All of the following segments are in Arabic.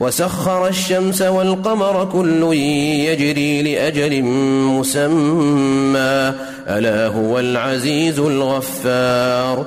وسخر الشمس والقمر كل يجري لأجل مسمى. ألا هو العزيز الغفار.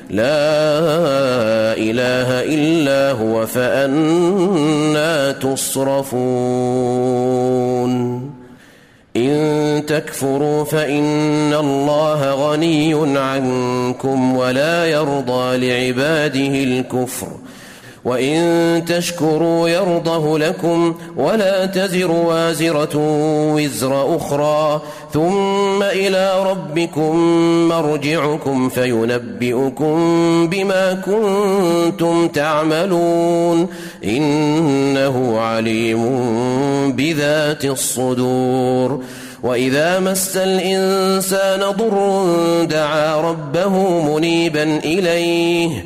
لا إله إلا هو فأنا تصرفون. إن تكفروا فإن الله غني عنكم ولا يرضى لعباده الكفر. وان تشكروا يرضه لكم ولا تزر وازره وزر أخرى ثم إلى ربكم مرجعكم فينبئكم بما كنتم تعملون انه عليم بذات الصدور واذا مس الانسان ضر دعا ربه منيبا اليه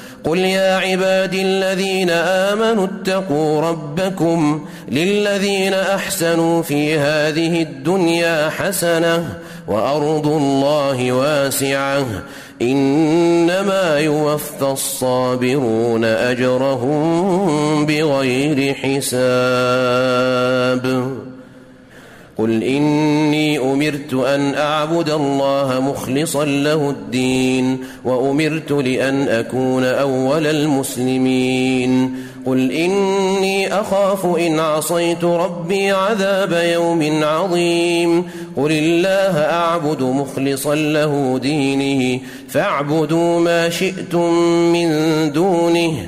قل يا عبادي الذين آمنوا اتقوا ربكم للذين أحسنوا في هذه الدنيا حسنة وأرض الله واسعة إنما يوفى الصابرون أجرهم بغير حساب قل إني أمرت أن أعبد الله مخلصا له الدين وأمرت لأن أكون أول المسلمين. قل إني أخاف إن عصيت ربي عذاب يوم عظيم. قل الله أعبد مخلصا له دينه فاعبدوا ما شئتم من دونه.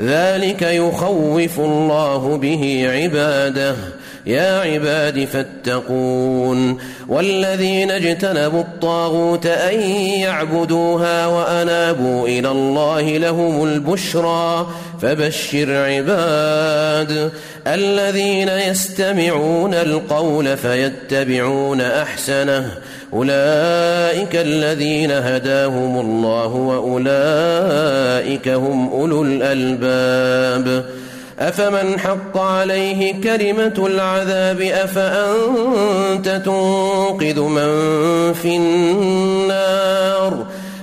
ذلك يخوف الله به عباده. يا عباد فاتقون. والذين اجتنبوا الطاغوت أن يعبدوها وأنابوا إلى الله لهم البشرى. فبشر عباد الذين يستمعون القول فيتبعون أحسنه. أولئك الذين هداهم الله وأولئك هم أولو الألباب. أفمن حق عليه كلمة العذاب أفأنت تنقذ من في النار؟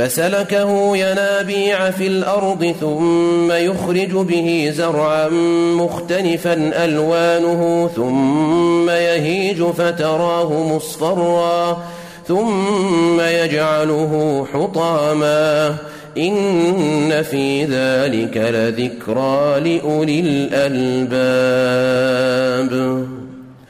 فسلكه ينابيع في الأرض ثم يخرج به زرعا مختلفا ألوانه ثم يهيج فتراه مصفرا ثم يجعله حطاما إن في ذلك لذكرى لأولي الألباب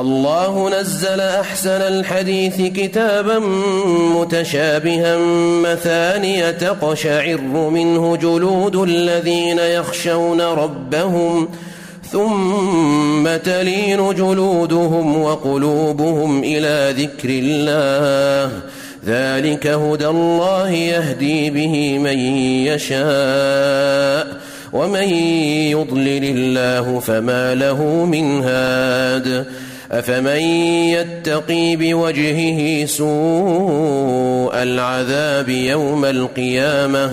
الله نزل أحسن الحديث كتابا متشابها مثانية تقشعر منه جلود الذين يخشون ربهم ثم تلين جلودهم وقلوبهم إلى ذكر الله. ذلك هدى الله يهدي به من يشاء ومن يضلل الله فما له من هاد. أفمن يتقي بوجهه سوء العذاب يوم القيامة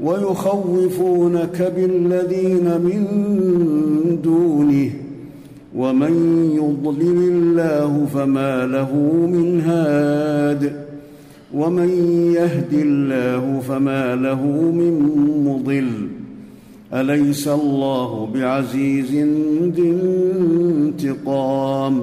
ويخوفونك بالذين من دونه ومن يضلل الله فما له من هاد ومن يهد الله فما له من مضل أليس الله بعزيز ذي انتقام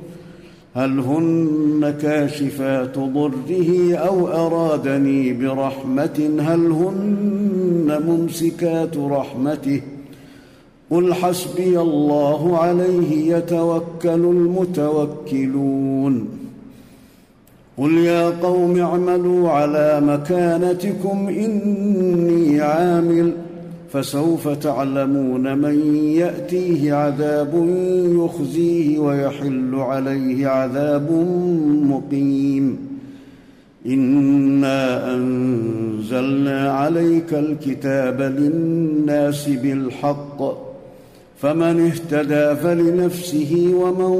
هل هن كاشفات ضره أو أرادني برحمة؟ هل هن ممسكات رحمته؟ قل حسبي الله عليه يتوكل المتوكلون. قل يا قوم اعملوا على مكانتكم إني عامل فسوف تعلمون من يأتيه عذاب يخزيه ويحل عليه عذاب مقيم. إنا أنزلنا عليك الكتاب للناس بالحق فمن اهتدى فلنفسه ومن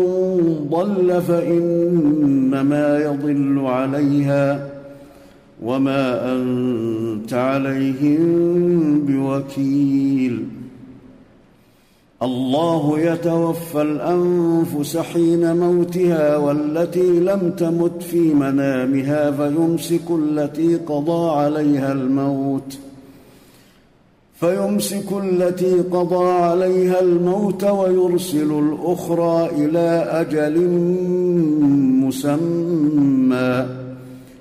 ضل فإنما يضل عليها. وما انت عليهم بوكيل الله يتوفى الانفس حين موتها والتي لم تمت في منامها فيمسك التي قضى عليها الموت فيمسك التي قضى عليها الموت ويرسل الاخرى إلى أجل مسمى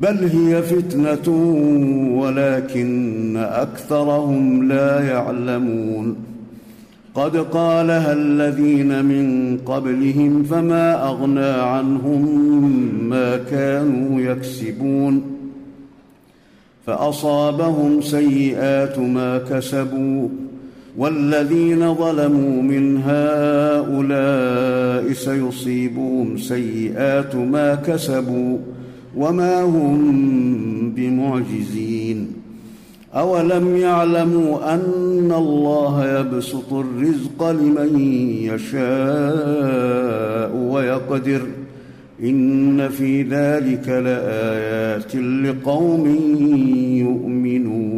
بل هي فتنة ولكن أكثرهم لا يعلمون. قد قالها الذين من قبلهم فما أغنى عنهم ما كانوا يكسبون. فأصابهم سيئات ما كسبوا. والذين ظلموا من هؤلاء سيصيبهم سيئات ما كسبوا. وما هم بمعجزين أولم يعلموا أن الله يبسط الرزق لمن يشاء ويقدر إن في ذلك لآيات لقوم يؤمنون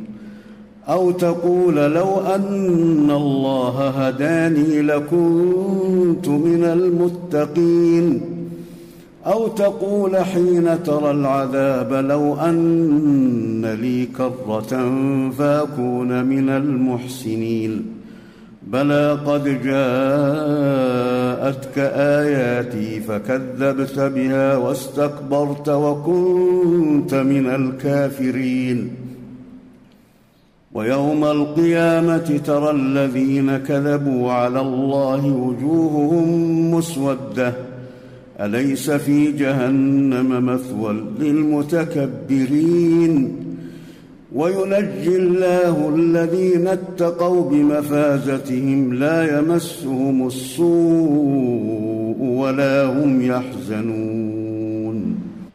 أو تقول لو أن الله هداني لكنت من المتقين. أو تقول حين ترى العذاب لو أن لي كرة فأكون من المحسنين. بلى قد جاءتك آياتي فكذبت بها واستكبرت وكنت من الكافرين. ويوم القيامة ترى الذين كذبوا على الله وجوههم مسودة. أليس في جهنم مثوى للمتكبرين؟ وينجي الله الذين اتقوا بمفازتهم لا يمسهم السوء ولا هم يحزنون.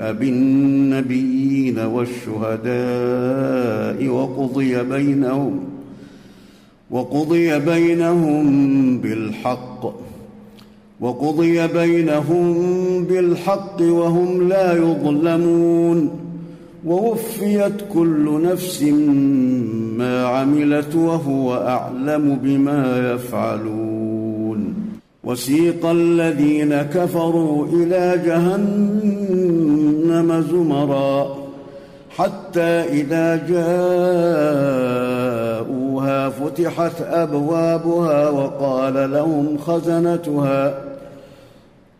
بالنبيين والشهداء وقضي بينهم وقضي بينهم بالحق وقضي بينهم بالحق وهم لا يظلمون ووفيت كل نفس ما عملت وهو أعلم بما يفعلون. وسيق الذين كفروا إلى جهنم زمرا حتى إذا جاءوها فتحت أبوابها وقال لهم خزنتها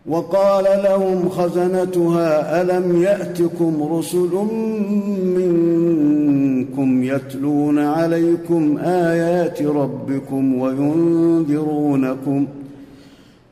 وقال لهم خزنتها ألم يأتكم رسل منكم يتلون عليكم آيات ربكم وينذرونكم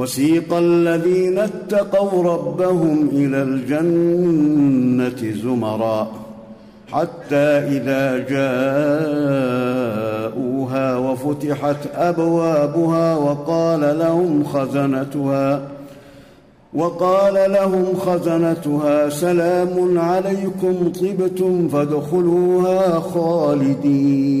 وسيق الذين اتقوا ربهم إلى الجنة زمرا حتى إذا جاءوها وفتحت أبوابها وقال لهم خزنتها وقال لهم خزنتها سلام عليكم طبتم فادخلوها خالدين